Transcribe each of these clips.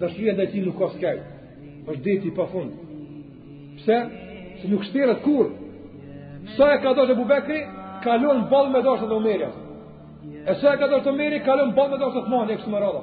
Dashuria ndaj tij nuk ka skaj. Është deti pa fund. Pse? Se nuk shteret kurrë. Sa e ka dashtë Ebu Bekri, ka lan ball me dashtë edhe Omeri. E sa e ka dashtë Omeri, ka lan ball me dashtë edhe Othmani, kështu me radhë.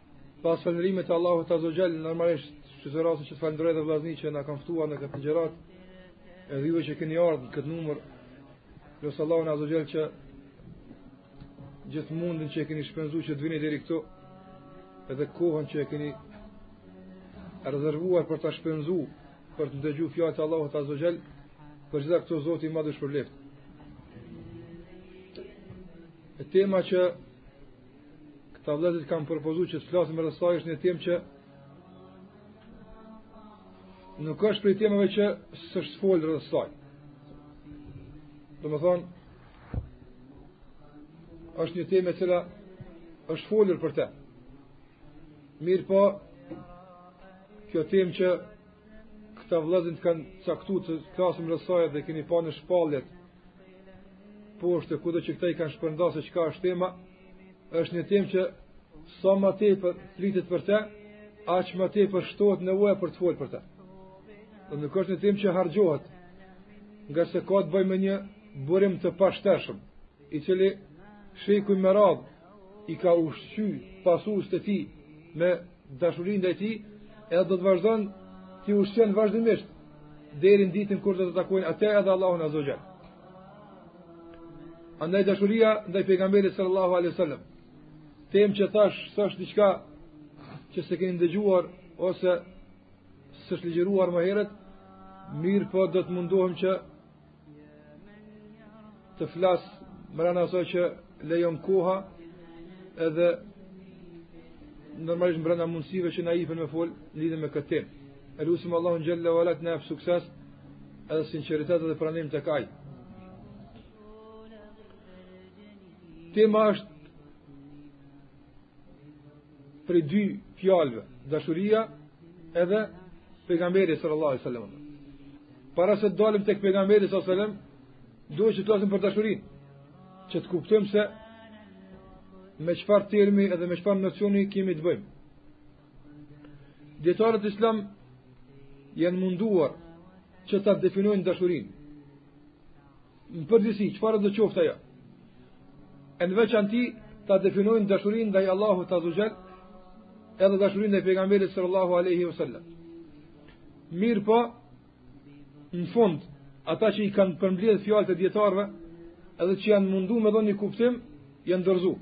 Pas falëndrimit të Allahut Azza wa Jall, normalisht shfrytëzoj rastin që t'i falënderoj dhe vllaznit që na kanë ftuar në këtë ligjëratë, edhe juve që keni ardhur në këtë numër, lus Allahun Azza wa Jall që gjithë mundin që e keni shpenzuar që të vini deri këtu, edhe kohën që e keni rezervuar për ta shpenzuar për të dëgjuar fjalët e Allahut Azza wa Jall, për gjitha këto Zoti i madh ju shpërbleftë. Tema që Këta vllëzërit kanë propozu që të flasim rreth saj është një temë që nuk është prej temave që s'është fol rreth saj. Domethënë është një temë e cila është folur për të. Mirë po, kjo temë që Këta vëllezërit kanë caktuar të flasim rreth saj dhe keni pa në shpalljet poshtë kudo që këta i kanë shpërnda se çka është tema, është një temë që sa më tepër flitet për të, aq më tepër shtohet nevoja për të folur për të. Dhe nuk është një temë që harxhohet, ngase ka të bëjë me një burim të pashtershëm, i cili shekuj me radhë i ka ushqy pasuesit e tij me Dashuri ndaj tij edhe do të vazhdon t'i ushqen vazhdimisht deri në ditën kur do ta takojnë atë edhe Allahun azza wa xhal. Andaj dashuria ndaj Pejgamberit sallallahu alaihi wasallam. Temë që thashë s'është diçka që s'e keni dëgjuar ose s'është ligjëruar më herët, mirëpo do të mundohem që të flas mbrenda asaj që lejon koha edhe normalisht mbrenda mundësive që na jepen me fol lidhur me këtë temë. E lusim Allahun xhalla wa ala të na japë sukses edhe sinqeritet dhe pranim tek Ai. Tema është prej dy fjalëve, dashuria edhe pejgamberi sallallahu alaihi wasallam. Para se të dalim tek pejgamberi sallallahu alaihi wasallam, duhet të flasim për dashurinë, që të kuptojmë se me çfarë termi edhe me çfarë nocioni kemi të bëjmë. Dietarët islam janë munduar që ta definojnë dashurinë. Në përgjithësi, çfarëdo qoftë ajo? E në veçanti ta definojnë dashurinë ndaj Allahut Azza wa Jall, edhe dashurinë ndaj pejgamberit sallallahu alaihi wasallam. Mirëpo në fund ata që i kanë përmbledh fjalët e dijetarëve, edhe që janë mundu me dhënë një kuptim, janë dorëzuar.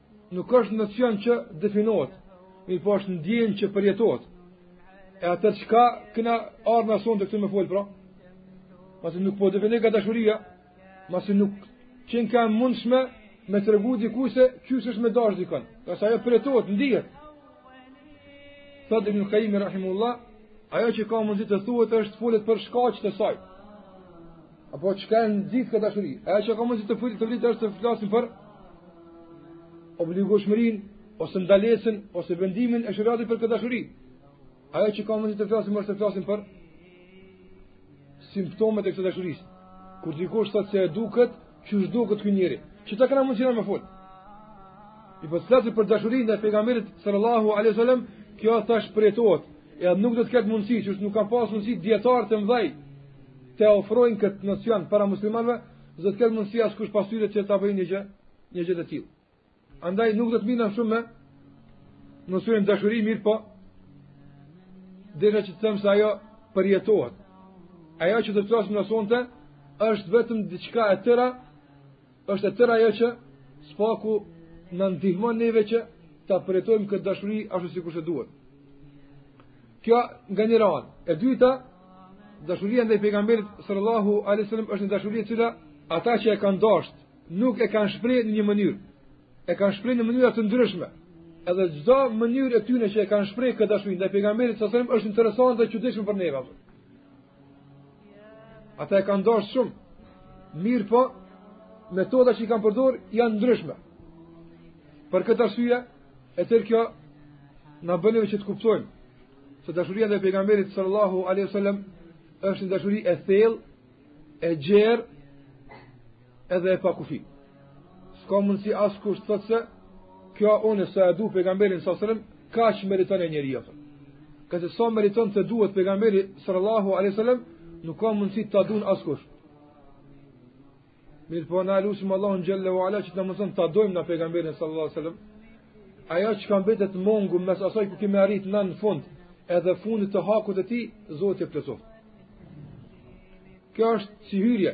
Nuk është nocion që definohet, mirëpo është ndjenjë që përjetohet. E atëherë çka kena ardhë na sonte këtu me folë, pra? Masi nuk po definojka dashuria, masi nuk qenka e mundshme me tregu dikush se qysh është me dashë dikënd. Kurse ajo përjetohet, ndjehet. Thotë Ibn Kajimi, Rahimullah, ajo që ka mundësi të thuhet është të flitet për shkaqet e saj. Apo çka e nxit këtë dashuri? Ajo që ka mundësi të fol të flitet është të flasim për obligueshmërinë, ose ndalesën, ose vendimin e sheriatit për këtë dashuri. Ajo që ka mundësi të flasim është të flasim për simptomet e kësaj dashurie. Kur dikush thotë se e du, këtë, qysh duket ky njeri. Qeta kena mundësi me folë. Mirëpo për dashurinë ndaj pejgamberit sallallahu a.s. Kjo thash përjetohet. E nuk do të ketë mundësi, qysh nuk ka pas mundësi dijetarët e mëdhenj të ofrojnë këtë nocion para muslimanëve, do të ketë mundësi askush pas tyre që ta bëjë një gjë, një gjë të tillë. Andaj nuk do të merrem shumë me nocionin dashuri mirëpo desha që të them se ajo përjetohet. Ajo që do të flasim ne sonte është vetëm diçka e tëra Është e tëra ajo që së paku na ndihmon neve që ta përjetojmë këtë dashuri ashtu sikurse duhet. Kjo nga njëra anë. E dyta, dashuria ndaj pejgamberit sallallahu alaihi wasallam është një dashuri e cila ata që e kanë dashur nuk e kanë shprehë në një mënyrë. E kanë shprehë në mënyra të ndryshme. Edhe çdo mënyrë e tyre që e kanë shprehë këtë dashuri ndaj pejgamberit sallallahu alaihi wasallam është interesante dhe e çuditshme për ne. Ata e kanë dashur shumë. Mirëpo, metodat që i kanë përdorë janë të ndryshme. Për këtë arsye, e tërë kjo na bën neve që të kuptojmë se dashuria ndaj pejgamberit sallallahu alaihi wasallam është një dashuri e thellë, e gjerë Edhe e pakufi. S'ka mundësi askush të thotë se, kjo unë sa e du pejgamberin a.s., kaq e meriton ai njeri, jo tjetër. Se sa meriton të duhet pejgamberi sallallahu a.s. nuk ka mundësi ta don askush. Mirëpo na e lusim Allahun xhele ue ala që të na mundëson ta dojmë ne pejgamberin sallallahu a.s. Ajo që ka mbetë mangu mes asaj ku kemi arrit ne në fund, edhe fundit të hakut të tij, Zoti e plotësoftë. Kjo është si hyrje,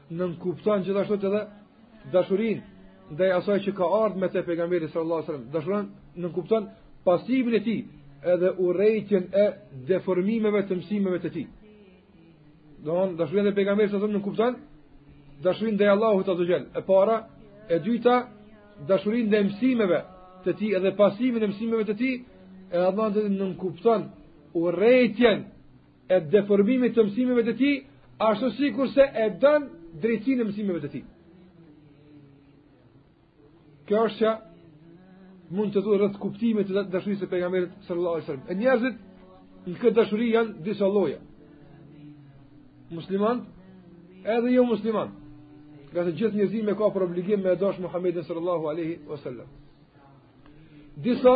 nënkupton gjithashtu edhe dashurinë ndaj asaj që ka ardhur me te pejgamberi sallallahu alajhi wasallam. Dashuria nënkupton pasimin e tij edhe urrejtjen e deformimeve të mësimeve të tij. Domethënë dashuria e pejgamberit sallallahu alajhi wasallam nënkupton dashurinë ndaj Allahut azza xal. E para, e dyta, dashurinë ndaj mësimeve të tij edhe pasimin e mësimeve të tij, e gjithashtu nënkupton urrejtjen e deformimit të mësimeve të tij, ashtu sikur se e don drejtësinë e mësimeve të tij. Kjo është që mund të thuhet rreth kuptimit të dashurisë së pejgamberit sallallahu alajhi wasallam. E njerëzit në këtë dashuri janë disa lloje. Muslimanët, edhe jomuslimanët. Ngase gjithë njerëzimi e ka për obligim me dash Muhamedin sallallahu alaihi wasallam. Disa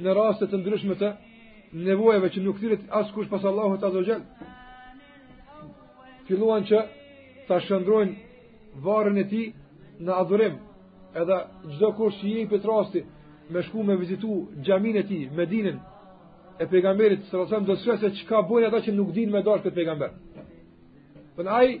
në raste të ndryshme të nevojave që nuk thirret askush pos Allahut azza xal. Filluan që ta shndërrojnë varrin e tij në adhurim. Edhe çdokush që i jepet rasti me shku me vizitu xhamin e tij, Medinën e pejgamberit sallallahu alajhi wasallam do të shohë se çka bëjnë ata që nuk dinë me dashur këtë pejgamber. Por ai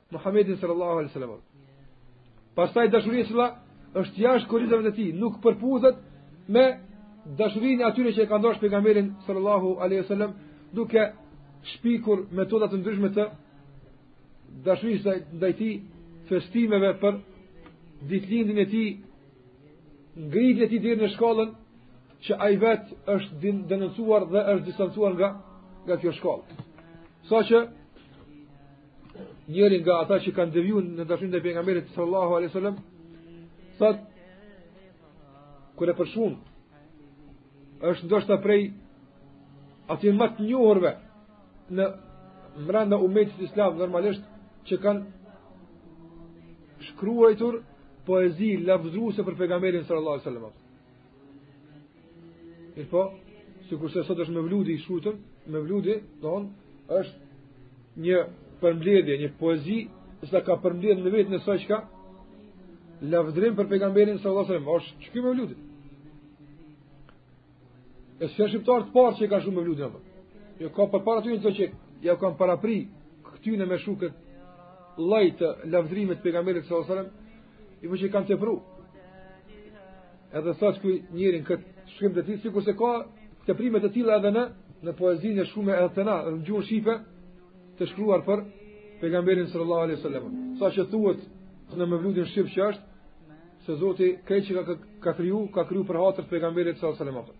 Muhammedin sallallahu alaihi wasallam. Pastaj dashuria që është jashtë kornizave të tij, nuk përputhet me dashurinë e atyre që e kanë dashur pejgamberin sallallahu alaihi wasallam, duke shpikur metoda të ndryshme të dashurisë ndaj tij, festimeve për ditëlindjen e tij, ngritjen e tij deri në shkallën që ai vet e ka denoncuar dhe është distancuar nga nga kjo shkallë. Saqë njëri nga ata që kanë devijuar në dashurinë e pejgamberit sallallahu alaihi wasallam thotë kur e përshkruan është ndoshta prej atyre më të njohurve brenda umetit islam normalisht që kanë shkruajtur poezi lavdëruese për pejgamberin sallallahu alaihi wasallam Mirëpo, sikurse sot është mevludi i shkruar, mevludi, domethënë, është një përmbledhje, një poezi, e cila përmbledh në veten e saj çka, lavdrim për pejgamberin sallallahu alajhi wasallam, është kjo mevludi. E s'janë shqiptarët të parë që e kanë shkru mevludin, në përë. Jo ka përpara tyne që jau kanë parapri këtyne me shumë këto lloje të lavdërimit të pejgamberit sallallahu alajhi wasallam, E madje kanë tepru. Edhe saqë njëri në këtë shkrim të tij, sikurse ka teprime të tilla edhe në, në poezinë e shumë edhe te na, edhe në gjuhën shqipe, të shkruar për pejgamberin sallallahu alaihi sallam. Saqë thuhet në mevludin shqip që është, se Zoti krejt që ka, ka kriju, ka kriju për hatër të pejgamberit sallallahu alaihi sallam.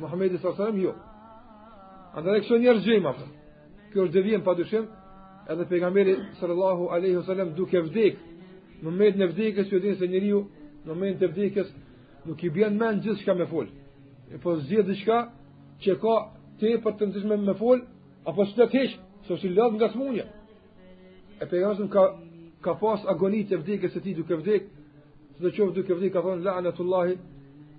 Muhammedi sallallahu alaihi wasallam jo. Andaj këta njerëz gjejmë apo. Ky është devijim padyshim, edhe pejgamberi sallallahu alaihi wasallam duke vdek, në moment të vdekjes ju dinë se njeriu në moment të vdekjes nuk i bjen mend gjithçka me fol. E po zgjidh diçka që ka tepër rëndsi me fol, apo s'të të hiq, s'u i lodhun nga smunja. E pejgamberi ka ka pas agoni të vdekjes së tij duke vdek, ç'do qoftë duke vdek ka thonë la'natullahi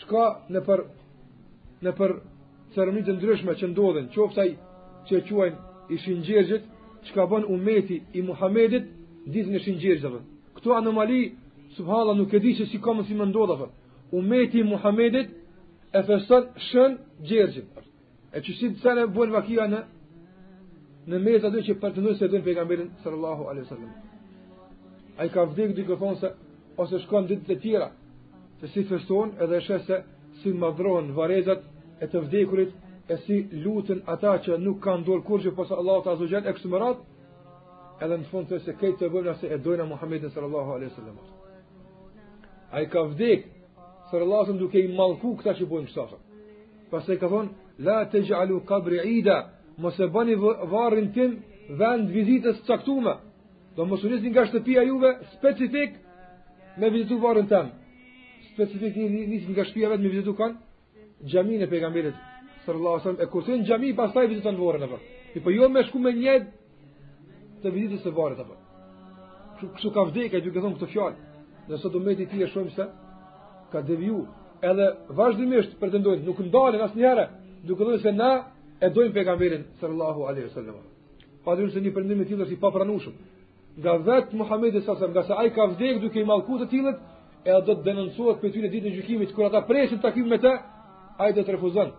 Çka në për në për ceremonitë e ndryshme që ndodhin, qoftë ajo që e qujn e Shëngjergjit, çka bën umeti i Muhammedit, ditën e Shëngjergjit. Këto anomali, subhanallah nuk e di qysh ka mujt me ndodhë, umeti i Muhammedit e feston Shën Gjergjin. E ksi sene bojnë vakia në në mes aty që pretendojnë se dojnë pejgamberin sallallahu alaihi sallam. Ai ka vdekë duke thonë se ose shkon ditë të tjera se si feston edhe shë se si madhërohen varezat e të vdekurit e si luten ata që nuk kanë dorë kurgjë posa Allahut azze ve xhel e kështu me radhë edhe në fund të së krejt të thonë na e dojna Muhammedin sallallahu alaihi sallam. Ai ka vdekë sallallahu alaihi sallam duke i mallku këta që bojnë kështu Pastaj ka thonë, la texh'alu kabri ida, mos e bani varrin tim vend vizitës së caktume. Dhe mos u nisni nga shtëpia juej specifik me vizitu varrin tim. Specifik nisu nga shtëpia veç me vizitu kanë xhamin e pejgamberit sallallahu alaihi wasallam e kur shkon n'xhami pastaj viziton varrin apo. Mirëpo jo me shku me nijet Të vizitës së varrit apo. Kështu ka vdekë duke thënë këtë fjalë. Dhe sot umeti i tij e shohim se ka deviju. Edhe vazhdimisht pretendojnë, nuk ndalen asnjëherë duke thënë se na e dojmë pejgamberin sallallahu alaihi wasallam. Pa dyshim se një pretendim i tillë është i papranueshëm. Nga vet Muhamedi sallallahu alaihi wasallam, ngase ai ka vdekë duke i mallkuar të tillët, Edhe do të distancohet prej tyre në ditën e gjykimit kur ata presin takim me ta, ai do të refuzon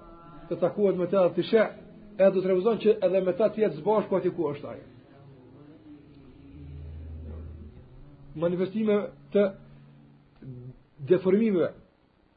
të takohet me ta dhe t'i sheh, edhe do të refuzon që edhe me ta të jetë së bashku aty ku është ai. Manifestime të deformimeve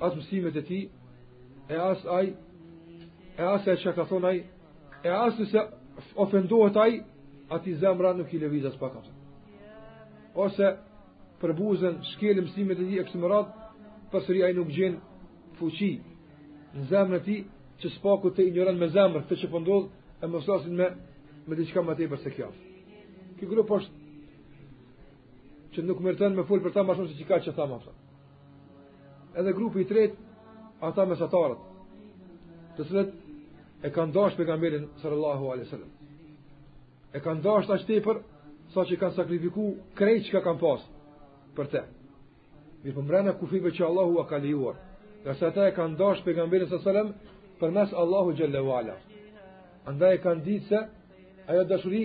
as mësimet e tij, e as ai, e as ai çka ka thonë ai, e as nëse ofendohet ai, aty zemra nuk i lëviz aspak atij. Ose përbuzen shkelen mësimet e tij e kështu me radhë, përsëri ai nuk gjen fuqi në zemrën e tij që së paku ta injoron me zemrën, këtë që po ndodh e mos flasim më me diçka më tepër se kjo. Ky grup është që nuk meriton me fol për ta ma shumë se çka që thamë për ta. Edhe grupi i tretë, ata mesatarët, të cilët e kanë dash pejgamberin sallallahu alaihi sallam. E kanë dash aq tepër, saqë kanë sakrifiku krejt çka kanë pasë për te. Mirëpo mbrena kufijve që Allahu ka lejuar, ngase ata e kanë dash pejgamberin sallallahu alejhi ve sellem, përmes Allahu xhelle ve ala. Andaj e kanë ditë se, ajo dashuri,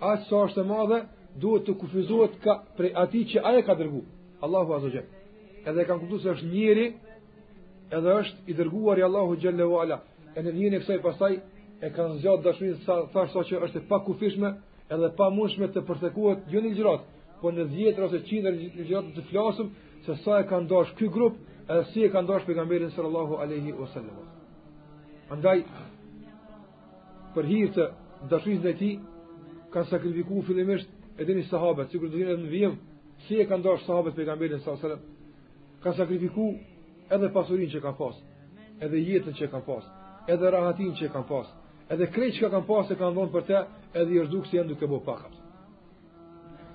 aq sa është e madhe, duhet të kufizohet ka, prej atij që ai e ka dërgu, Allahu azze ve xhel. Edhe e kanë kuptu se është njeri, Edhe është i dërguar i Allahut xhelle ve ala. E në vijën e kësaj pastaj e kanë zgjat dashurinë sa thashë sa që është e pakufishme edhe e pamundshme të përthekohet, jo një ligjëratë, po në dhjetëra ose qindra ligjërata të flasim se sa e kanë dashur ky grup edhe si e kanë dashur pejgamberin sallallahu alaihi wasallam. Andaj për hir të dashurisë ndaj tij kanë sakrifikuar fillimisht edhe një sahab, sikur do të vijë në vijim, si e kanë dashur sahabët pejgamberin sallallahu alaihi wasallam. ka sakrifiku edhe pasurinë që ka pas, edhe jetën që ka pas, edhe rahatinë që ka pas, edhe krejt çka kanë pas e kanë dhanë për te, edhe i është dok se janë duke bo pak.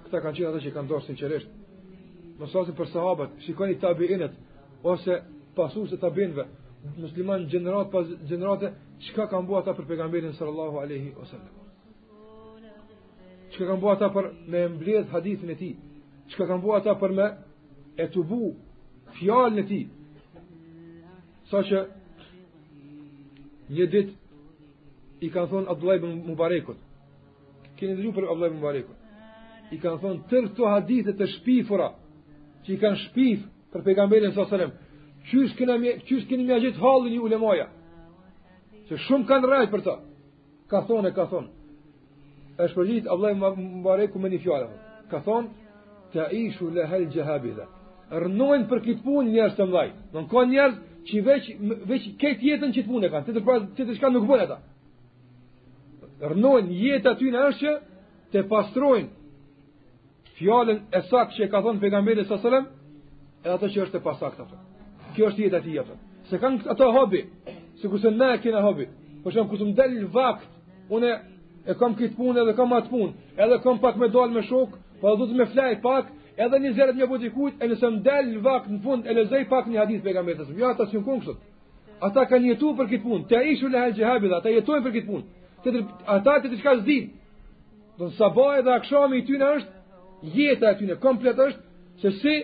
Këta kanë qenë ata që kanë dashtë sinqerisht. Mos flasim për sahabët, shikoni tabiinët, ose pasuesit e tabiinëve, muslimanët gjeneratë pas gjenerate, çka kanë bo ata për pejgamberin sallallahu aleyhi wasallam. Çka kanë bërë ata për me mbledh hadithin e tij? Çka kanë bërë ata për me e tubu fjalën e tij? Sa që një ditë i kanë thonë Abdullah ibn Mubarekut. Keni dëgjuar për Abdullah ibn Mubarekun? I kanë thonë tërë këto hadithe të shpifura që i kanë shpif për pejgamberin sallallahu alajhi wasallam. Qysh keni qysh keni me ia gjetë hallin ju ulemaja. Se shumë kanë rrejt për ta. ka thonë ka thonë është përgjigjë Abdullah ibn Mubareku me një fjalë ka thonë teishu lehel xhehabidhe rrnojnë për këtë punë njerëz të mdhaj domethanë ka njerëz që veç, veç këtë jetën qët punë e kanë tjetër pra tjetër diçka nuk bëjnë ata rrnojnë jeta e tyne është që të pastrojnë Fjalën e saktë që ka thënë pejgamberi sallallahu alejhi ve sellem, edhe ato që është e pasaktë ato. Kjo është jeta e tij ato. S'e kanë ato hobi, sikur se na kena hobi. Por shumë kur të m'dal vakt, unë e kam këtë punë edhe kam atë punë, edhe kam pak me dal me shokë, po do t'fle pak, edhe një zijaret me i bo dikujt, e nëse m'del vakt në fund e lexoj pak një hadith të pejgamberit sa. Jo ata s'janë kanë kështu. Ata kanë jetuar për këtë punë. Teishu lehel xhehabidhe, ata jetojnë për këtë punë. Ata tjetër diçka s'dinë, Domethanë sabahi dhe akshami i tyne është, jeta e tyne komplet është, se si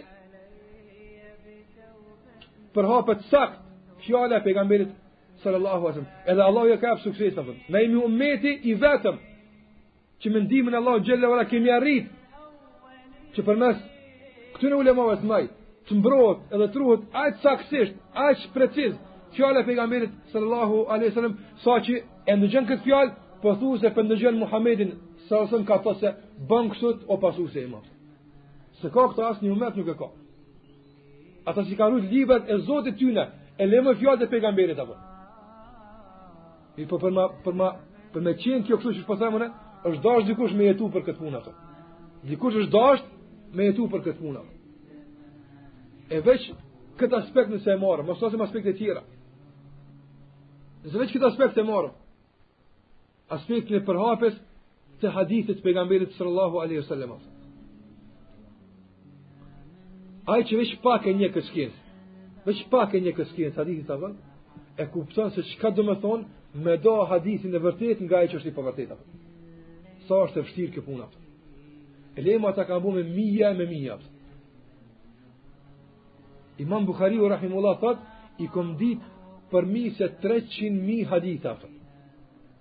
të përhapet saktë, fjala e pejgamberit sallallahu alejhi ve sellem. Edhe Allahu u ka jep sukses, ne jemi umeti i vetëm, që me ndihmën e Allahut xhelle ve ala kemi arritë, që përmes këtyre ulemave të mëdhenj të mbrohet edhe t'ruhet aq saktësisht, aq preciz fjala e pejgamberit sallallahu alaihi wasallam sa që e ndëgjon këtë fjalë po thu se po e ndëgjon Muhammedin sallallahu alaihi ka thënë bën kështu o pasuese e more s'e ka këtë asnjë umet nuk e ka ata s'i kanë rujt librat e Zotit tyne e lemë fjalët e pejgamberit apo Mi po për ma, për ma, për me qenë kjo kështu qysh po themi ne, është dash dikush me jetu për këtë punë a. Dikush është dash me jetu për këtë punë ato. E veç këtë aspekt nëse e marë, mos t'hyjmë aspekte tjera. Nëse veç këtë aspekt e marë, aspektin e përhapjes të hadithit të pejgamberit sallallahu alaihi wasallam. Ai që veç pak e njeh shkencën, veç pak e njeh shkencën e hadithit apo e kupton se çka do të thonë me nda hadithin e vërtetë nga ai që është i pavërtetë. Sa është e vështirë kjo puna. E le më ata kanë bo me mija e me mija. Imam Bukhariu Rahimullah thot, i kom dit përmi se 300.000 hadithe.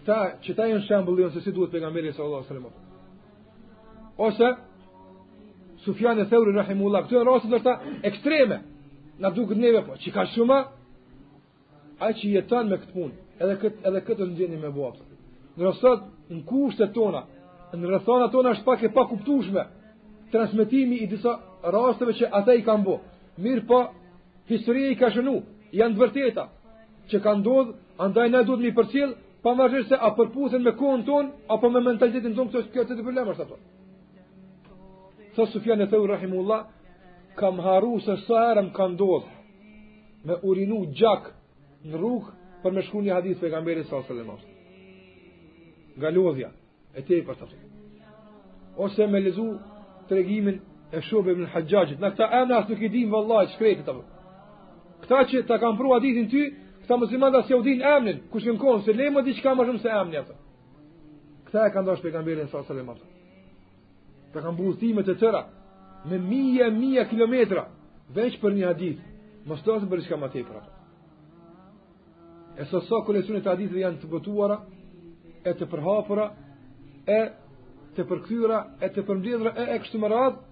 Këta, ata janë shembulli se si duhet pejgamberi sallallahu alaihi wasallam. Ose Sufjan eth-Theuri rahimullah, këto janë raste deshta ekstreme. Na duket neve po, çka shumë ai që jeton me këtë punë, edhe këtë edhe këtë ndjeni me vop. Ne sot në kushtet tona, në rrethanat tona është pak e pakuptueshme transmetimi i disa rasteve që ata i kanë bërë. Mirëpo, historia i ka shënu, janë të vërteta, që kanë ndodhë Andaj ne duhet m'i përcjell pavarësisht se a përputhen me kohën tonë apo me mentalitetin tonë këto tjetër problem është ajo. Tha Sufjan eth-Theuri rahimullah kam harru se sa herë më ka ndodhur me urinu gjak në rrugë për me shkruar një hadith t'pejgamberit sallallahu alajhi wasallam. Nga lodhja, e tepërt ose me lexu tregimin e Shube ibn Haxhaxhit ne këta emna as nuk i dim vallahi që krejtë të për këta që ta kanë pru dinin ty këta muslimant as s'jau din emnin kush janë konë se le më di diçka më shumë se emni atë këta e kanë dosht pejgamberin sa selam ata kanë bo udhtime të tëra me mija mija kilometra veç për një hadith mos t'flas për diçka ma tepër atë E sot sa koleksionet e haditheve janë të botuara e të përhapura e të përkthyera e të përmbledhura e e kështu me radhë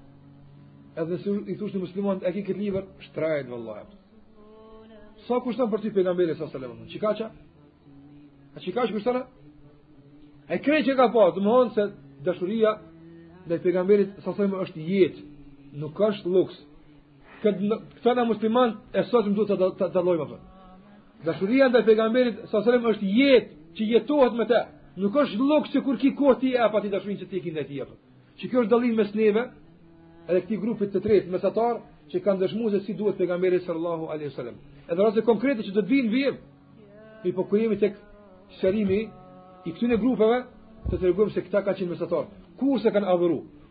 edhe si i thosh muslimanit e ke këtë libër shtrajt vallahi sa kushton për ti pejgamberi sa selam qikaq a qikaq kushton e krejt çka po do të thonë se dashuria ndaj pejgamberit sa selam është jetë nuk është luks Këta në muslimanët e sotëm duhet të dallojmë, kupton. Dashuria ndaj pejgamberit alejhi selam është jetë që jetohet me te. Nuk është luks që kur ki kohë ti e jep ti dashurinë që ti e ki ndaj tij. E që kjo është dallim mes neve edhe këtij grupit të tretë mesatar që kanë dëshmu se si duhet pejgamberi sallallahu alaihi wasallam. Edhe raste konkrete që do të vijnë në vijim. Mirëpo kur jemi tek sqarimi i këtyre grupeve të tregojmë se këta kanë qenë mesatar. Kurrë s'e kanë adhuruar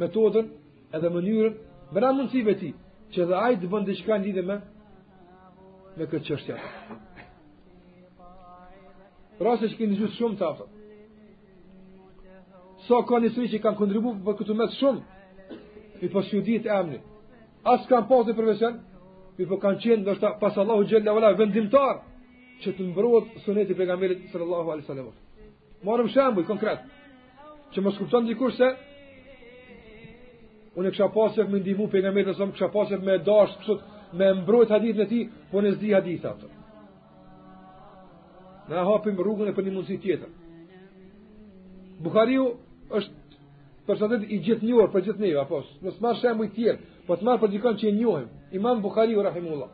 metodën edhe mënyrën brenda mundësive tij që dhe ai të bën diçka edhe me me këtë çështje. Rastet që janë gjithë shumë të ato saqë ka njerëz që kanë kontribu për të, e më së shumti pa ju ditë emni, as kanë pasë në përvesen i për kanë qenë njerëz pas Allahut xhele ve ala vendimtar që të mbrot suneti i pejgamberit sallallahu alaihi wasallam marrim shembuj konkret Që mos kupton dikush se unë kisha pasur me ndihmu pejgamberin alejhi selam, kisha pasur me dash kështu me mbrojt hadithin e tij, po ne s'di hadith atë. Ne hapim rrugën edhe për një mundësi tjetër. Bukhariu është personalitet i gjithënjohur për gjithë neve, apo mos marr shembuj të tjerë, po të marr për dikënd që e njohim. Imam Bukhariu rahimullah.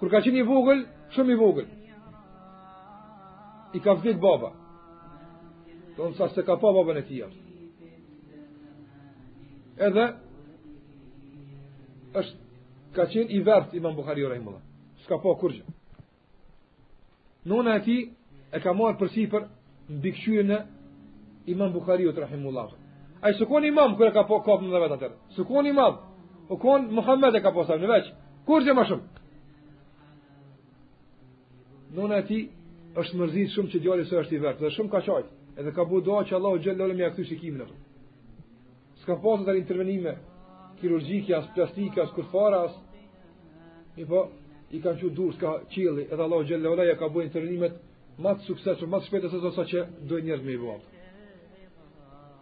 Kur ka qenë i vogël, shumë i vogël, I ka vdek baba. Domethënë s'e ka pa babën e tij. Edhe, është, ka qenë i verbët imam Bukhariu rahimullah. S'ka pa kurgjë. Nona e tij e ka marrë përsipër mbikëqyrjen e imam Bukhariut rahimullah. Ai s'u kon imam kur ka pa, kupton edhe vetë, atëherë. S'u kon imam. O konë Muhammed e ka pas emnin veç. Kurgjë ma shumë. Nona e tij është mërzit shumë që djali i saj është i verbët dhe shumë ka qajt. Edhe ka bo dua që Allahu xhele ve ala me ja kthy shikimin atë. S'ka pasur atëherë intervenime kirurgjike as plastike as kurrfarë as po i kanë qenë durt kah qielli edhe Allahu xhele ve ala ja ka bo intervenimin më të suksesshëm, më të shpejtë se ajo që dojnë njerëzit me bo.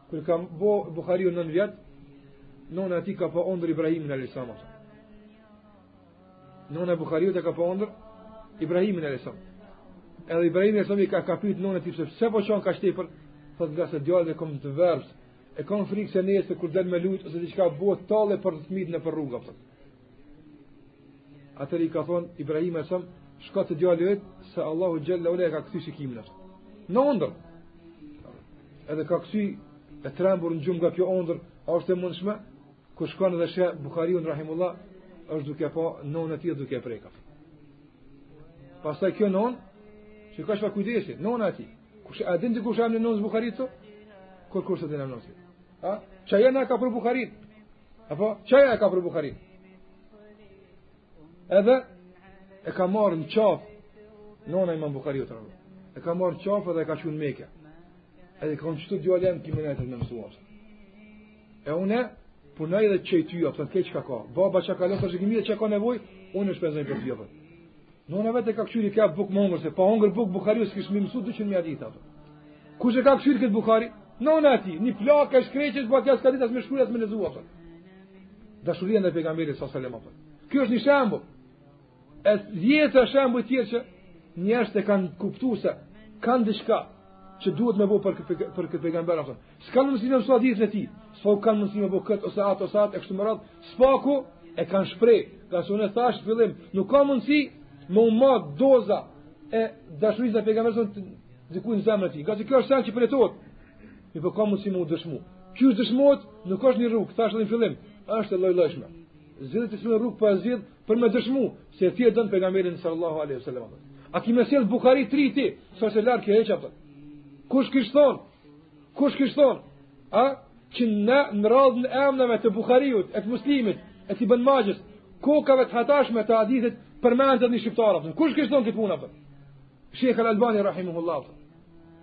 Kur i ka bo Buhariu nëntë vjet, nona e tij ka pa ondërr Ibrahimin alayhis salam. Nona e Bukhariut e ka pa ondërr Ibrahimin alejhi selam. Edhe Ibrahimi alejhi selam i ka, ka pyjt nonën e tij pse, pse po qan kaq tepër, thot ngase djalin e kom të verbët, e kom frikë se nesër kur del me lujtë, ose diçka bojnë tallje për të nëpër rruga. Po. Atëherë i ka thonë, Ibrahimi alejhi selam, shko te djali yt se Allahu xhele ve ala ja ka kthy shikimin e në ondërr, edhe ka kcy e trembur nga gjumi nga kjo ondërr, a është e mundshme, Ku shkon dhe sheh Bukhariun Rahimullah, është duke pa, nona e tij duke e prekë. Pasaj kjo nonë, që ka shfaq kujdesin, nona e tij. Kush e din dikush emnin nonës Bukhariut ta? Kurrkush s'e din emnin nonës? A? Çka jena ka për Bukhariut. Apo çka ka për Bukhariut. Edhe e ka marrë në qafë nona Imam Bukhariut të rrëmë. E ka marrë në qafë edhe e ka çu në Mekë. Edhe ka thënë këtu djali jem ki me mësue. E unë punoj dhe çoj ty apo krejt çka ka. Baba çka ka lënë shqyr dhe çka ka nevojë, unë e shpenzoj për ty apo. Nona vetë ka kthyer a ka buk me hongër se pa hongër buk Bukhariu s'kish me mësu 200 mijë hadithe apo. Kush e ka kthyer kët Bukhari? Nona e tij, një plakë e shkretë, për çka s'ka ditë as me shkru as me lexu apo. Dashuria ndaj pejgamberit sallallahu alajhi wasallam. Ky është një shembull. E dhjetëra shembuj tjerë që njerëzit e kanë kuptu se kanë dishka që duhet me bo për, për, për këtë pejgamber. S'kanë mundsi me mësu hadithet e tij, po kanë mundsi me bo këtë ose atë ose atë e kështu me radhë, së paku e kanë shpreh, kurse unë e thashë në fillim, nuk ka mundsi me u mat doza e dashurisë së pejgamberit te dikush në zemrën e tij. Ngaqë kjo është send që përjetohet, mirëpo ka mundsi me u dëshmu. Qysh dëshmohet, nuk është një rrugë, thashë dhe në fillim, është e llojllojshme. Zgjidhe ti cilën rrugë po e zgjidh për me dëshmu se ti e don pejgamberin sallallahu alaihi wasallam. A ki me sjell Buharin e tretë ti, s'është larg hiç apo. Kush kish thon? Kush kish thon? A që në në radhën e emnave të Buhariut, e të muslimit, e të bën magjës, kokave të hatashme të hadithit përmendet një shqiptar, apo. kush kish thonë këtë punë, apo? Shejh Albani, Rahimehullah, apo.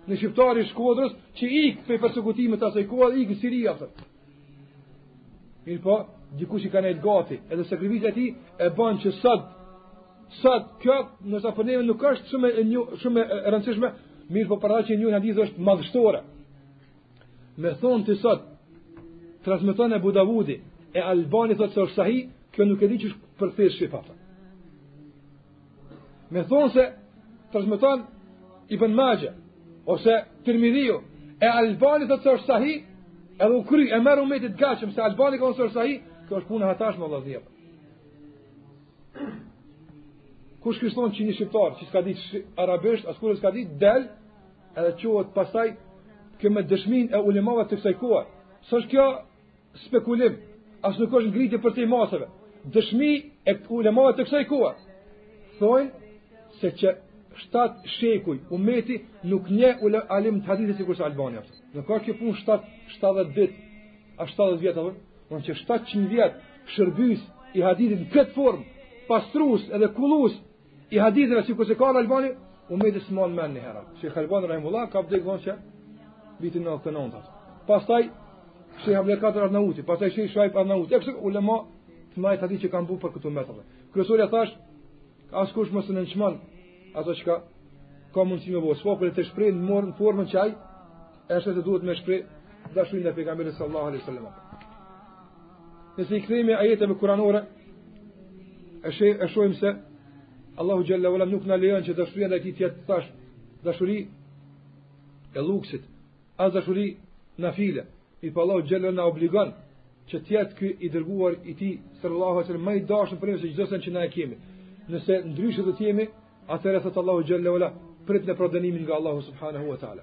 një shqiptar i Shkodrës, që ikë prej persekutimit t'asaj kohë, ikë në Siri, apo. Mirëpo, dikush i ka nejtë gati, edhe sakrifica e tij e ban që sot, sot, kjo, nashta për neve nuk është shumë e, një, shumë e rëndësishme, mirëpo për dashamirët e hadithit është madhështore. Me thonë ti sot, transmiton Ebu Davudi, e Albani thotë se është sahih, kjo nuk e di qysh e përkthen shqipja. Me thonë se transmeton Ibën Maxhe, ose Tirmidhiu, e Albani thotë se është sahih, edhe u kry, e merr ummeti t'gatshëm, se Albani ka thënë se është sahih, kjo është punë e hatashme edhe axhib. Kush kish thonë që një shqiptar, që s'ka ditë arabisht, as kurrë s'ka ditë, del, edhe qohet pasaj, kjo me dëshminë e ulemave të kësaj kohe. S'është kjo spekulim, as nuk është ngritje përtej masave. Dëshmi e ulemave të kësaj kohe thonë se që 7 shekuj umeti nuk njeh alim të hadithit sikurse Albani a. Nuk ka kjo punë 7 70 ditë, a 70 vjet apo? Po që 700 vjet shërbys i hadithit në këtë formë, pastrues edhe kullues I hadithëve sikurse ka qenë Albani, u me dhimbs menjëherë. Shë i Albani Rahimullah ka vdekë vonë në vitin nëntëdhjetë e nëntë. Pastaj, shejh Abdulkadër Arnauti, pastaj shejh Shuajb Arnauti, e kështu ulema të mëdhenj të hadithit që kanë bo për këtë umet. Kryesorja tash, askush mos nënçmon, ato që ka, ka mundësi me bo, po për ta shpreh në mënyrën, formën që ai e sheh duhet me shpreh dashurinë ndaj pejgamberit sallallahu alaihi sallam. Nëse i kthehemi ajeteve kuranore, e shohim se Allahu xhalla wala nuk na lejon që dashuria ndaj tij të jetë thash dashuri e luksit, as dashuri nafile. Mirëpo Allahu xhalla na obligon që të jetë ky i dërguar i tij sallallahu alaihi wasallam më i dashur për ne se çdo sen që na e kemi. Nëse ndryshe do të jemi, atëherë thot Allahu xhalla wala pritni pra dënimin nga Allahu subhanahu wa taala.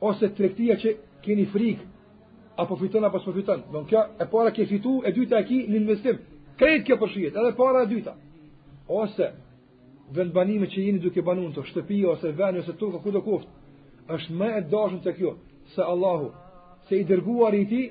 ose tregtia që keni frikë a po fiton apo s'po fiton. Pra kjo e para ke fitu, e dyta e ki në investim. Krejt kjo përshihet, edhe e para e dyta. Ose vendbanime që jeni duke banuar në shtëpi ose vend ose tokë kudo qoftë. Është më e dashur kjo, se Allahu, se i dërguari i tij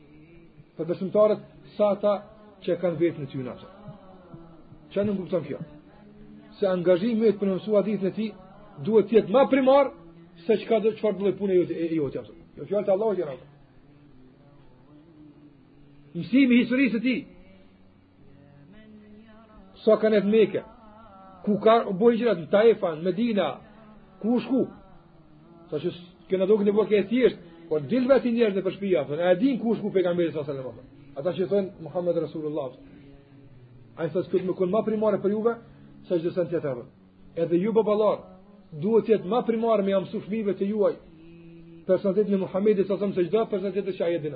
Për besimtarët se ata që kanë veten e tyre. Çka nënkupton kjo? Se angazhimi yt për me mësu hadithin e tij duhet të jetë ma primar, se çkado, çfarëdo pune e jotja, jotja. Jo fjalë të Allahut xhelle. Mësimi i historisë së tij, Sa ka ndejt Mekë? Ku ka bo hixhret, në Taif a Medinë? Ku shku? Sa që kjo na duket ne bukur e thjeshtë, po dil vet ti njerëz nëpër shpia, thuj, a e din ku shku pejgamberi alejhi selam. Ata që thonë, Muhammed Rasulullah, ai është që duhet me kon ma primare për juve, se çdo sen tjetër. Edhe ju baballarë, duhet të jetë ma primare me ja mësu fmive tuaj personalitetin e Muhammedit, alejhi selam se çdo personalitet që ai e din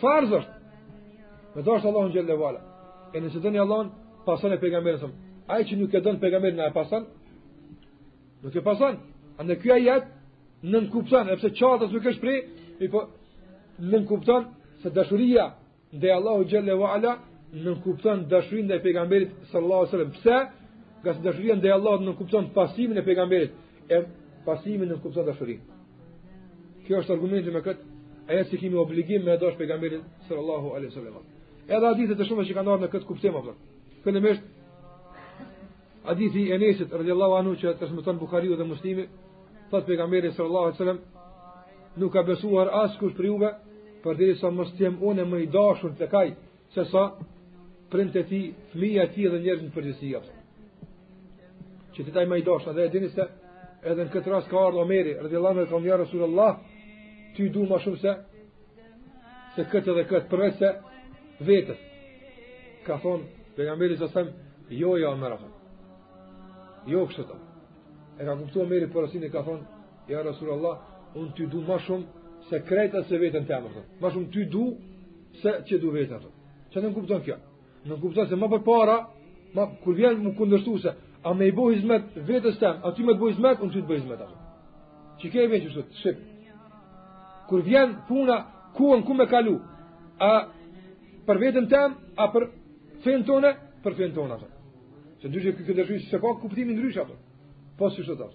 Farz është. Me dashtë Allahun xhelle wala. E nëse e doni Allahun, pasoni pejgamberin sa. Ai që nuk e don pejgamberin a e pason. Nuk e pason. Andaj ky ajet nënkupton, edhe pse qartë nuk është prerë, mirëpo nënkupton se dashuria ndaj Allahut xhelle wala nënkupton dashurinë ndaj pejgamberit sallallahu alajhi wasallam. Pse? Ngase dashuria ndaj Allahut nënkupton pasimin e pejgamberit. E pasimi nënkupton dashurinë. Kjo është argumenti me këtë ajet se kemi obligim me dash pejgamberin sallallahu alaihi wasallam. Edhe hadithe të shumta që kanë ardhur në këtë kuptim, a po. Fillimisht hadithi i Enesit radhiyallahu anhu që transmeton Buhariu dhe Muslimi, thotë pejgamberi sallallahu alaihi wasallam nuk ka besuar askush prej juve përderisa mos jem unë më i dashur tek ai Sesa prindët e tij, fëmija tij dhe njerëzit në përgjithësi ato. Që t'jetë ai ma i dashtë, edhe e dini se, edhe në këtë rast ka ardhë Omeri, radiallahu anh, ka thonë ja Rasul Allah, ty du ma shumë se, se këtë dhe këtë, përveç se vetes. Ka thonë, pejgamberi sasem, jo ja Omer, jo kështu. E ka kuptu Omeri porosinë e ka thonë, ja Rasul Allah, unë ty du ma shumë se krejt, se veten teme. Ma shumë ty du Se që du veten ato. Çka nënkupton kjo? Nënkupton se ma përpara, ma kur vjen në kundërshtim se, a me i bo hizmet vetes tem, a ty me të bo hizmet, unë ty të bo hizmet ato. Që ke e vjen që shtë, shqip. Kur vjen puna, kohën ku me kalu, a për veten tem, a për fenë tonë, për fenë tonë ato. Se ndryshe këtë ndryshe, s'e ka kuptimin ndryshe ato. Po si shtë ato.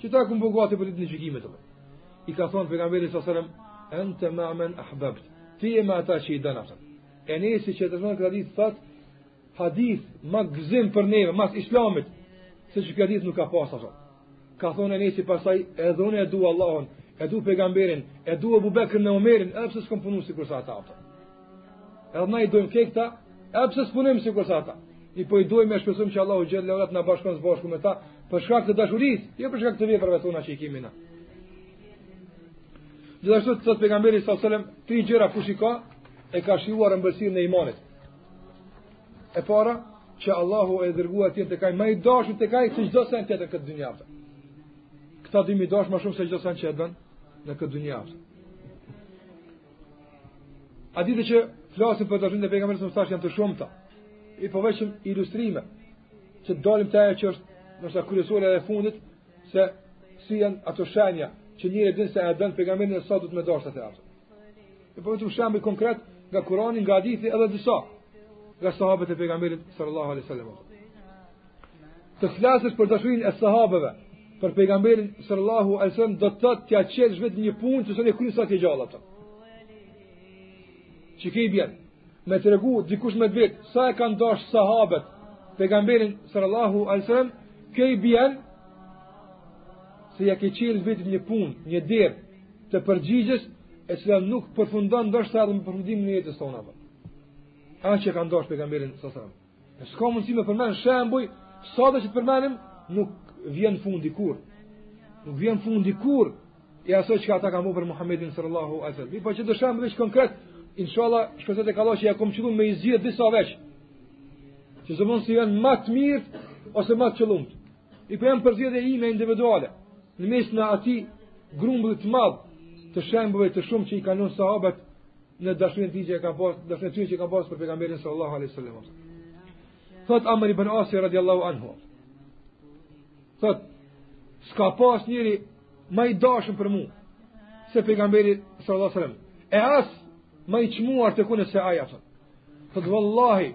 Qëta kom përgatitë për ditën e gjykimit. I ka thonë pejgamberi sa sërëm, ente mea men ahbebt, ti je me ata që i don ato. Enesi që tregon këtë hadith, thotë, hadith ma gëzim për neve, mas islamit, se qëkëtë hadith nuk ka pas ato. Ka thonë Enesi pastaj, edhe unë e du Allahun, e du pejgamberin, e du Ebu Bekrin, Umerin, edhe pse s'kom punu sikurse ata ato. Edhe na i dojmë qëkëta, edhe pse s'punojmë sikurse ata. Mirëpo i dojmë me shpresën që Allahu xhele ve ala t'na bashkon së bashku me ta, për shkak të dashurisë, jo për shkak të veprave tona që i kemi na. Gjithashtu të thotë pejgamberi sa selam, tri gjëra kush i ka, e ka shijuar ëmbëlsinë e imanit. E para, që Allahu e i dërguari i tij tek ai më i dashur tek ai se çdo sen tjetër në këtë dynja ato. Këta dy me dash më shumë se çdo sen që e don në këtë dynja ato. Hadithet që flasin për dashurinë e pejgamberit sa janë të shumta. Mirëpo veç si ilustrime që dalim te ajo që është pjesa kryesore e fundit se cilat janë ato shenja që njeri din se e don pejgamberin e sa duhet me dashtë ato. E po vetëm shembuj konkret nga Kurani, nga hadithi edhe disa nga sahabët e pejgamberit sallallahu alaihi wasallam. Të flasësh për dashurinë e sahabëve, për pejgamberin sallallahu alaihi wasallam do të thotë t'ia çelësh vetes një punë që s'e kryen sa t'je gjallë atë. Qëky i bën? Me tregu dikush me vet sa e kanë dashur sahabët pejgamberin sallallahu alaihi wasallam, i bën se ja ke çelë vetes një punë, një derë të përgjigjes e cila nuk përfundon ndoshta edhe me përfundimin e jetës sonë ato. Aq e kanë dashur pejgamberin sallallahu alaihi wasallam. Ne s'ka mundësi me përmend shembuj, sado që të përmendim, nuk vjen fundi kurrë. Nuk vjen fundi kurrë, e asaj çka ata kanë bo për Muhammedin sallallahu a sallam. Mirëpo qëto shembuj veç konkret, inshallah, shpresoj tek Allahu që ja kom qëllu me i zgjedh disa veç. Që s'mundet se janë ma të mirë, ose ma të qëllumit. Mirëpo janë përzgjedhje ime individuale, në mes atij grumbullit të madh, të shembujve të shumë që i kanë lon sahabët në dashurinë e tij që ka pas, dashurinë e tij që ka pas për pejgamberin sallallahu alaihi wasallam. Thot Amr ibn Asi radiallahu anhu. Thot s'ka pas njëri ma i dashun për mu se pejgamberi sallallahu alaihi wasallam. E as ma i çmuar te unë se ai, thot. Thot vallahi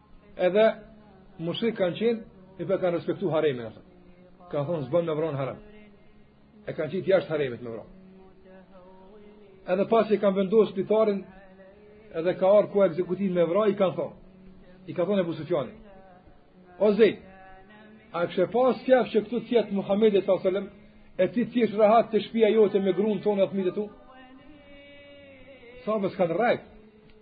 Edhe mushrik kanë qenë, prapë kanë respektu haremin ata. Kanë thonë s'bën me vra n'harem. E kanë qitë jashtë haremit me vra. Edhe pasi kanë vendosë spitarin, edhe ka ardh koha ekzekutimit me vra, i kanë thonë. I ka thonë Ebu Sufjani. O Zejd, a kishe pas qejf që këtu t'jetë Muhammedi s.a.s. e ti t'jesh rahat te shpia jote me grun tande e fmitë tu? Sa me s'kanë rajtë.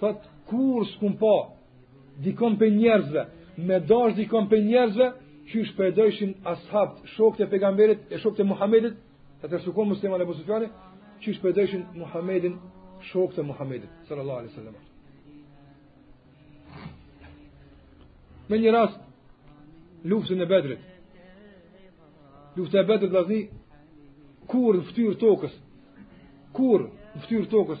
Thot, kur s'kom pa dikon prej njerëzve, me dasht dikon prej njerëzve, qysh po e dojshin ashabt, shokët e pejgamberit, e shokët e Muhammedit, ende s'u kon musliman Ebu Sufjani, qysh po e dojshin Muhammedin, shokët e Muhammedit, sallallahu alaihi wasallam. Me një rast, n'luftën e Bedrit, lufta e Bedrit, vllazni, kur në ftyrë tokës, kur në ftyrë tokës,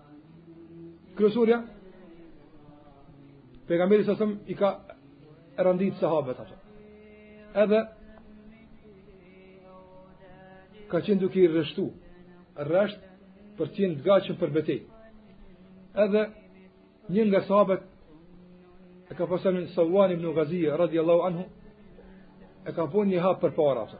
Kryesorja Pejgamberi s.a.s. i ka rendit sahabët ata. Edhe ka qenë duke i rreshtu rresht për të qenë të gatshëm për betej. Edhe një nga sahabët e ka pas emnin Sawad ibn Ghazia radiallahu anhu e ka bo një hap përpara ato.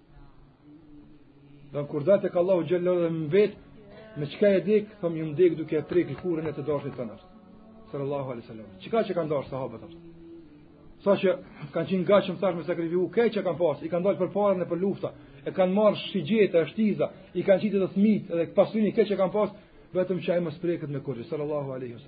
Dhe kur dhe të ka Allahu xhelle dhe më vetë, me çka erdhe, thëmë ju, erdha duke e prek lkurën e të dashtit tand. Sallallahu a.s. Çka e kanë dashtë sahabët atë? Sa që kanë qenë t'gatshëm thashë me sakrifiku, krejt që kanë pasë, i kanë dalë përpara nëpër lufta, e kanë marrë shigjeta, e shtiza, i kanë qitë edhe fmitë, edhe pasuninë, krejt që kanë pasë, vetëm që ai mos preket me kurgjo, sallallahu a.s.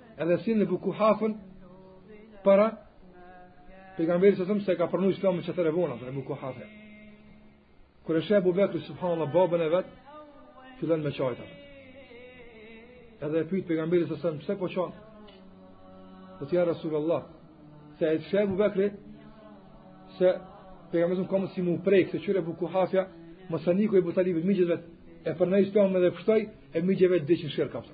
edhe e sjell Ebu Kuhafen para pejgamberit s.a.s. e ka pranuar islamin çfarë e vona Ebu Kuhafe kur e sheh Ebu Bekri subhanallah babën e vet fillon me kajt edhe e pyet pejgamberi s.a.s. thot pse po kan thot ja Rasulullah se e sheh Ebu Bekri se pejgamberi ka mos i mu prek se qyre Ebu Kuhafja mos a ni ku Ebu Talibi mixha i vet e pranoi islamin dhe pshtoi e mijet vet diçin shirkaftë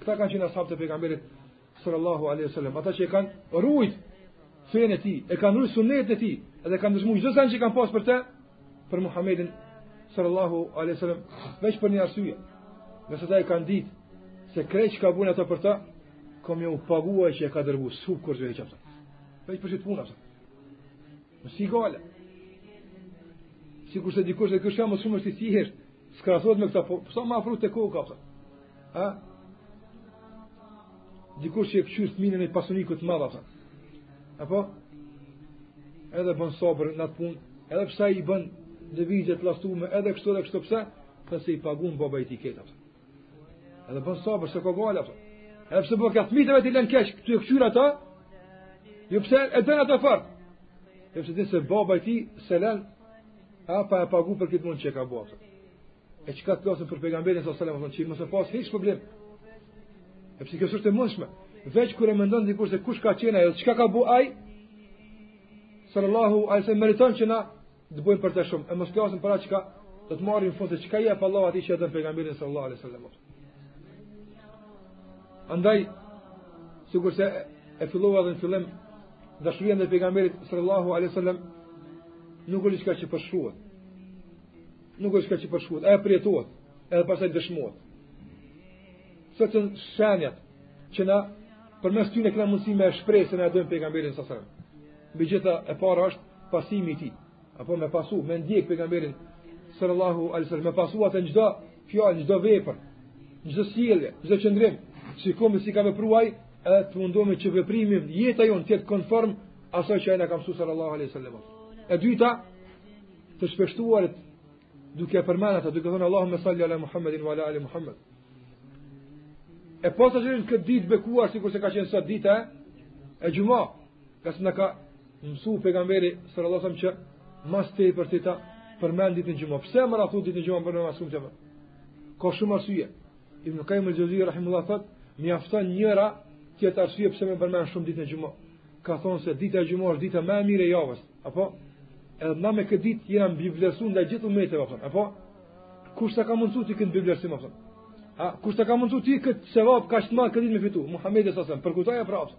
Këta kanë qenë ashabët e pejgamberit sallallahu alaihi wasallam, ata që e kanë rujt fenë e tij, e kanë rujt sunetin e tij, edhe kanë dëshmuar çdo sen që kanë pas për të për Muhamedin sallallahu alaihi wasallam, veç për një arsye. Sepse ata e kanë ditë se krejt çka bën ata për ta, ka me ju pagu ai që e ka dërgu, sikurse qafta. Veç për qit puna, sa. Më si gale. Sikurse dikush dhe kërshka më shumë është i sihirë, S'krahasohet me këta, po sa me afru te koka, për. A? Dikush që e këqyr thminë e ni pasanikut të madh, për. A po? Edhe bën sabër në atë punë, edhe pse ai bën lëvizje të lastume, edhe kështu edhe kështu pse, pse? Se i pagun baba i tij këta, për. Edhe bën sabër, se ka gala, për. Edhe pse bërë ka thmitë e vet i len kesh, tu e këqyr ata, jo pse e don atë fort. Edhe pse din se baba i tij s'e len, A pa e pagu për këtë mund që e ka bërë. E çka të flasim për pejgamberin sallallahu alajhi wasallam, që mos e pas hiç problem. E pse kjo është e mundshme? Veç kur e mendon dikush se kush ka qenë ai, çka ka bë ai? Sallallahu alajhi wasallam meriton që na të bëjmë për të shumë. E mos flasim për atë çka do të marrin në fund se çka i jep Allahu atij që e don pejgamberin sallallahu alajhi wasallam. Andaj, sikurse e fillova dhe në fillim, dashuria ndaj pejgamberit sallallahu alaihi sallam, nuk është diçka që përshkruhet. Nuk është diçka që përshkruhet, ajo përjetohet, edhe pastaj dëshmohet. Se të shenjat, që na përmes tyne kena mundësi me shpreh se na e dojmë pejgamberin sallallahu alaihi sallam. Bëgjeta e para është pasimi i tij. apo me pasu, me ndjek pejgamberin sallallahu alaihi wasallam, me pasu atë në çdo fjalë, çdo vepër, çdo sjellje, çdo qëndrim, shikojmë si ka vepru ai, edhe të mundohemi që veprimi jeta jonë të jetë konform asaj që ai na ka mësuar sallallahu alaihi wasallam. E dyta, të shpeshtuarit duke përmendur atë, duke thënë Allahumma salli ala Muhammedin wa ala ali Muhammed. E posaçërisht në këtë ditë të bekuar, sikurse ka qenë sot dita e xhuma, Ka se na ka mësu pejgamberi së rëllosëm që ma së tepërti ta përmend ditën e xhumas. Pse më ratu ditën e xhumas për ma shumë të më? Ka shumë arsye. Ibn Kajjim el Xheuzije, rahimullah, thot, mjafton njëra tjetë arsye pse me përmend shumë ditën e xhumas. Ka thonë se dita e xhumas është dita më e mirë e javës. Apo? Edhe na me këtë ditë jena privilegju nga gjithë umetet, apo? Apo? Kush ta ka mundësu ty këtë privilegjim, apo? A, kush ta ka mundësu ty këtë sevap kaq t'madh këtë ditë me fitu? Muhammedi sasem, përkujtoje prapë.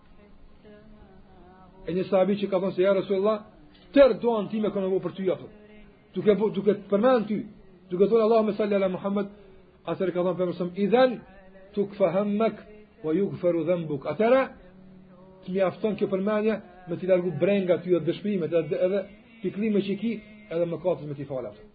E një sahabi që ka thonë se ja Rasulullah, tërë duanë time kënë mu për ty ato. Duke, duke të përmen ty, duke thonë Allahumme salli ala Muhammed, atër ka thonë për mësëm, idhen tukfa hemmek, wa jugferu dhenbuk. Atëherë, të mjafton kjo përmendja, me t'i largu brengat edhe dëshprime, edhe, edhe pikllime që ki, edhe mëkatet me t'i falat.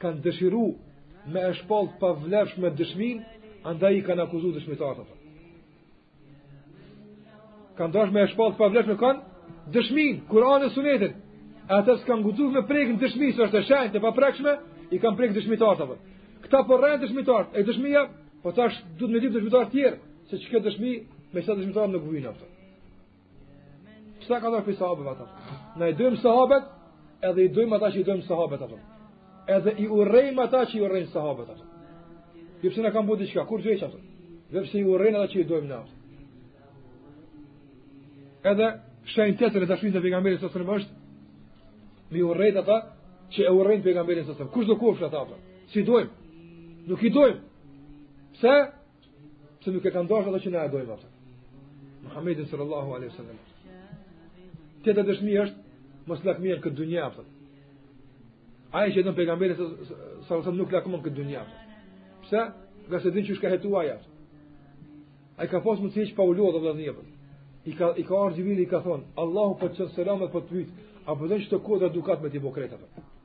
kanë dëshiru me e shpallë të pavlefshme dëshmin, andaj i kanë akuzu dëshmitarët ato. Kanë dash me e shpallë të pavlefshme kanë dëshmin, Kur'an e Sunetin. Ata s'kanë guxu me prek në dëshmi, se është e shenjtë e paprekshme, i kanë prekë dëshmitarët ato. Këta po rrenë dëshmitarët, e dëshmia, po tash duhet me ditë dëshmitarët tjerë, se çka dëshmi, me sa dëshmitarët nuk vijnë ato. Pse ka dashtë sahabët ata? Ne i dojmë sahabët, edhe i dojmë ata që i dojnë sahabët ata. Edhe i urrejmë ata që i urrejnë sahabët ata. Ju pse na kanë bëu diçka? Kur gjej ata? Veç pse i urrejnë ata që i dojmë na? Edhe shenjë tjetër e dashurisë ndaj pejgamberit sallallahu alaihi wasallam është me i urrejt ata që e urrejnë pejgamberin sallallahu alaihi wasallam. Kush do kofshin ata ata? S'i dojmë? Nuk i dojmë. Pse? Pse nuk e kanë dashur atë që na e dojmë ato. Muhammedin sallallahu alaihi wasallam. Tjetër dëshmi është moslakmia në këtë dynja apo. Ai që don pejgamberin sallallahu alaihi wasallam nuk lakmon këtë dynja. Pse? Ngase e din qysh ka jetu ai atë. Ai ka pas mundësi që pa u lodhë vëllazni apo. I ka i ka ardhur i ka thon, Allahu po të çon selamet po të vet. A po do këto kodra dukat me t'i bo krejt apo.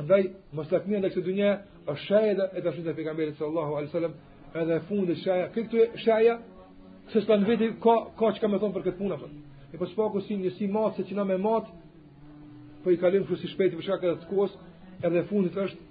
Andaj moslakmia në këtë dynja është shejë e dashurisë së pejgamberit sallallahu alaihi wasallam, edhe e fundit shejë. Këto sheja se s'kan vetë ka ka çka me thon për këtë punë apo. E po së paku si një si mat se që na me mat po i kalim kështu si shpejt për shkak të kohës, edhe fundit është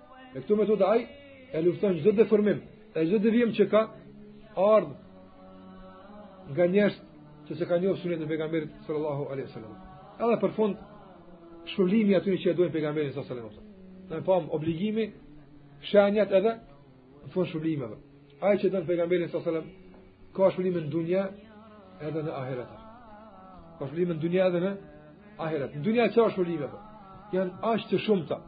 Me këtë metodë ai e lufton çdo deformim, e çdo devijim që ka ardhur nga njerëz që s'e kanë njohur sunetin e pejgamberit sallallahu alaihi wasallam. Edhe për fund shpërblimi atyre që e duan pejgamberin sallallahu alaihi wasallam. Ne pam obligimin, shenjat edhe në fund shpërblimet. Ai që don pejgamberin sallallahu alajhi wasallam ka shpërblim në dunja edhe në ahiret. Ka shpërblim në dunja edhe në ahiret. Në dunja çfarë shpërblim apo? Jan aq të shumta,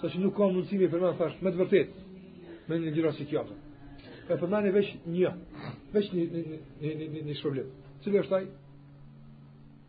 sa që nuk ka mundësi me përmend thash me të vërtet. Me një ligjëratë si kjo. Po e përmendi veç një, veç një një një një një shpërblim. Cili është ai?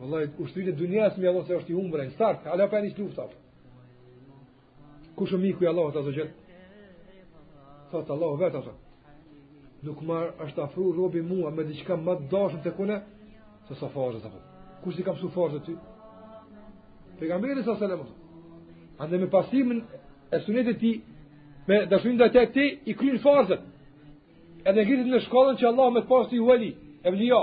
Vallahi, kush hin në luftë me Allahun, është i humbur, i sakt, ala pa nis lufta. Kush është miku i Allahut azze ue xhel? Thot Allahu vetë ato. Nuk më është afru robi mua me diçka më të dashur të konë sesa farzet apo. Kush i ka mësu farzet ti? Pejgamberi alejhi selam. Andaj me pasimin e sunetit ti me dashurin ndaj tij i kryn farzet. Edhe ngritesh në shkallën që Allahu me të pas ty veli, evlija,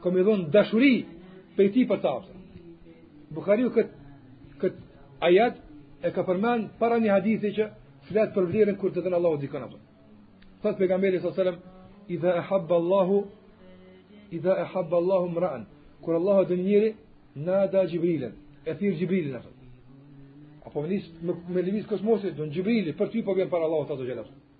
Kom me dhonë dashuri prej tij për ta. Bukhariu këtë kët ajat e ka përmen para një hadithi që flet për vlerën kur të don Allahu dikën apo. Thotë pejgamberi s.a.s. Idha ehabba Allahu idha ehabba Allahu mraen. Kur Allahu don njeri, nada Xhibrilin. E thirr Xhibrilin ato. Apo me, me, me lëviz kosmosi, edhe Xhibrili, për ty po vjen para Allahut ato xhele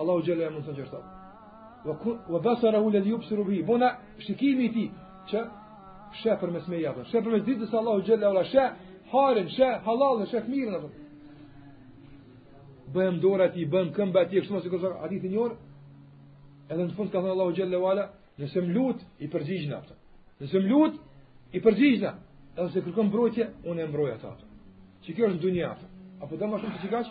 Allahu xhele e mundson çfarë thotë. Wa wa basarahu alladhi yubsiru bihi. Bona shikimi i tij që sheh përmes meje, sheh përmes dritës Allahut xhele ve ala sheh hajrin, sheh hallallin, sheh t'mirën apo. Bëhem dora e tij, bëhem këmba e tij, kështu sikurse hadithi i njohur. Edhe në fund ka thënë Allahu xhele ve ala, nëse më lut i përgjigjna apo. Nëse më lut i përgjigjna, edhe nëse kërkon mbrojtje, unë e mbroj ata. Çi kjo është në dunja apo? A po don ma shumë ti çikash?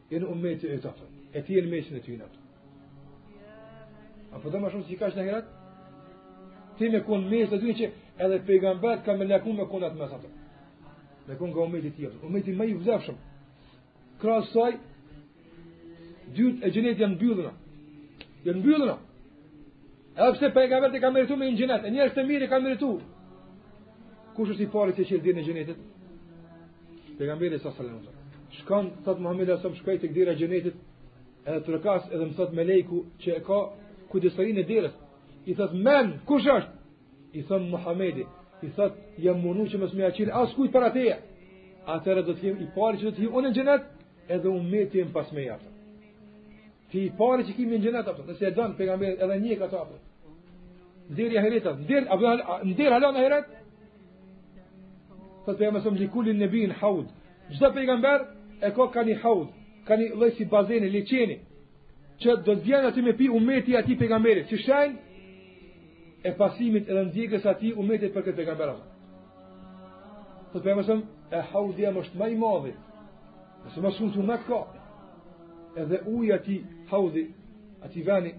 Janë umeti yt apo, e ti je në mesin e tyne. A po don ma shumë çika që n'ahiret? Ti me konë n'mesin e tyne që edhe pejgamberët kan me lakmu me konë atë mes atë. Me konë nga umeti i tij apo. Umeti më i vlefshëm. Krahas saj, dyrt e xhenetit janë mbyllëna. Janë mbyllëna. Edhe pse pejgamberët e kan meritu me hi në xhenet, e njerëz të mirë e kan meritu. Kush është i pari që që çel derën e xhenetit? Pejgamberi alejhi selam. Shkoj thot Muhammedi a.s. shkoj tek dera e xhenetit, edhe trokas edhe më thot meleku që e ka kujdestarinë e derës. I thot men, kush është? I thom Muhamedi, i thot jam emnu që mos me ia çil askujt para teje. Atëherë do të jem i pari që do të hi unë në xhenet, edhe ummeti im pas meje apo. Ti i pari që ki me hi në xhenet apo, nëse e don pejgamberin edhe e ndjek atë apo. Deri ahiret, deri apo deri halon ahiret. Thotë pejgamberi a.s. li kulli nebijin haud. Çdo pejgamber e ka ka një haud, ka një lloj si bazeni, liqeni, që do të vijnë aty me pi umeti i atij pejgamberit, si shenjë e pasimit edhe ndjekjes s'atij umetit për këtë pejgamber apo. Thotë pejgamberi a.s., e haudi jem është ma i madhi, e më së shumti umet ka, edhe uji i atij haudi, atij veni,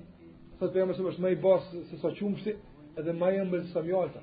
thotë pejgamberi a.s. është ma i bardhë se sa qumështi, edhe ma i ëmbël se mjalta.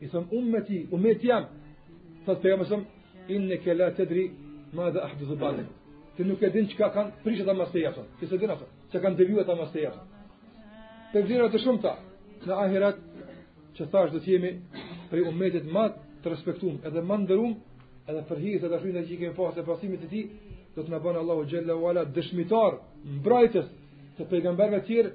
I thom ummeti, ummeti jem. Thotë pejgamberi a.s., inneke la tedri ma ahdathu ba'dek. Ti nuk e din çka kanë prish ata mas teje apo. Ti s'e din atë, çka kanë devijua ata mas teje apo. Te vlera të shumta, në ahiret, që thash do të jemi prej ummetit ma të respektum, edhe ma t'nderum, edhe për hir të dashnisë që i kemi pasë e pasimit të tij, do të na ban Allahu Xhele ve ala dëshmitar, mbrojtës të pejgamberve tjerë,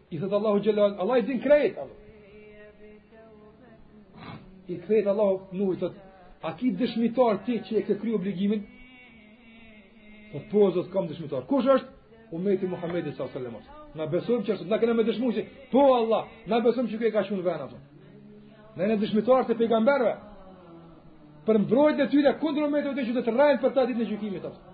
I thotë Allahu xhelle, Allah i din krejt. I thrret Allahu Nuhin thotë, a ki dëshmitar ti që e ke kry obligimin? Po po Zot kam dëshmitar. Kush është? Umeti Muhammedit s.a.s. Na besojmë që është, na kena me dëshmu që, po Allah, na besojmë që ke ka shumë vena. Thotë. Ne dëshmitar të pejgamberve, për mbrojtjen e tyre, kundër umeteve që do të rrejnë për ta ditën e gjykimit. Thotë.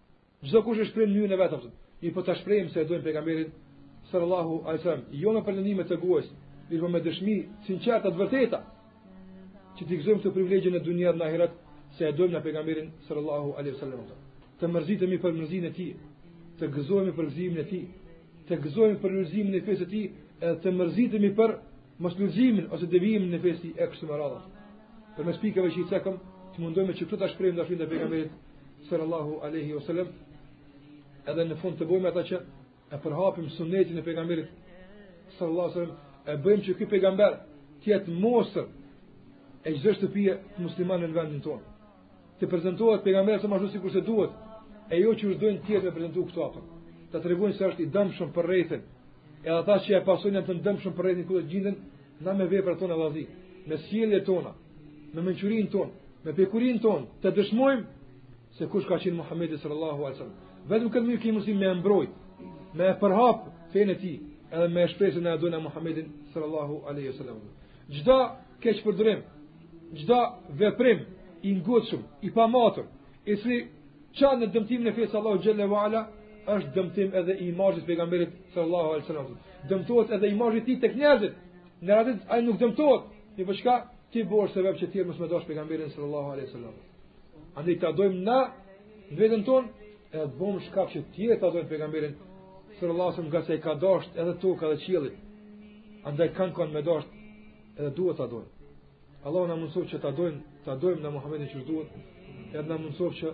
Çdokush e shpreh në mënyrën e vet atë. Mirëpo ta shprehim se e duajmë pejgamberin sallallahu alaihi wasallam, jo me pretendime të gojës, mirëpo me dëshmi të sinqerta të vërteta. Që t'i gëzojmë këto privilegje në dynja e në ahiret se e duajmë pejgamberin sallallahu alaihi wasallam. Të mërzitemi për mërzinë e tij, të gëzohemi për gëzimin e tij, të gëzohemi për lulëzimin e fesë të tij, edhe të mërzitemi për moslulëzimin ose devijimin e fesë e kështu me radhë. Përmes pikave që i cekëm, të mundohemi që kështu ta shprehim dashurinë e pejgamberit sallallahu alaihi wasallam edhe në fund të bëhemi ata që e përhapim sunetin e pejgamberit sallallahu alaihi wasallam e të bëjmë që ky pejgamber të jetë mostër e çdo shtëpie të muslimanëve në vendin tonë të prezantohet pejgamberi sa më shumë sikurse duhet e jo që qysh dojnë tjerët me prezantu këto ato ta tregojnë se është i dëmshëm për rrethin e ata që e pasojnë të dëmshëm për rrethin ku do të gjenden na me veprat tona vazhdimsi me sjelljet tona me mençurinë tonë, me pjekurinë tonë, të dëshmojmë se kush ka qenë Muhamedi sallallahu alaihi wasallam. Vetëm në këtë mënyrë kemi me mbrojt, me e përhap fenë e tij, edhe me shpreh se e dona Muhamedin sallallahu alaihi wasallam. Çdo keqpërdorim, çdo veprim i ngutshëm, i pamatur, i cili çon në dëmtimin e fesë së Allahut xhelle ve ala, është dëmtim edhe i imazhit të pejgamberit sallallahu alaihi wasallam. Dëmtohet edhe imazhi i tij tek njerëzit, Në realitet ai nuk dëmtohet, mirëpo ti bësh sebep që tjetri mos me dasht pejgamberin sallallahu alaihi wasallam. Andaj ta dojmë na në veten tonë e të bëhemi shkak që tjerët ta dojnë pejgamberin sallallahu alaihi wasallam ngase e ka dasht edhe toka dhe qielli. Andaj kanë kan me dasht edhe duhet ta dojmë. Allahu na mundësoftë që ta dojmë, ta dojmë ne Muhamedin qysh duhet, edhe na mundësoftë që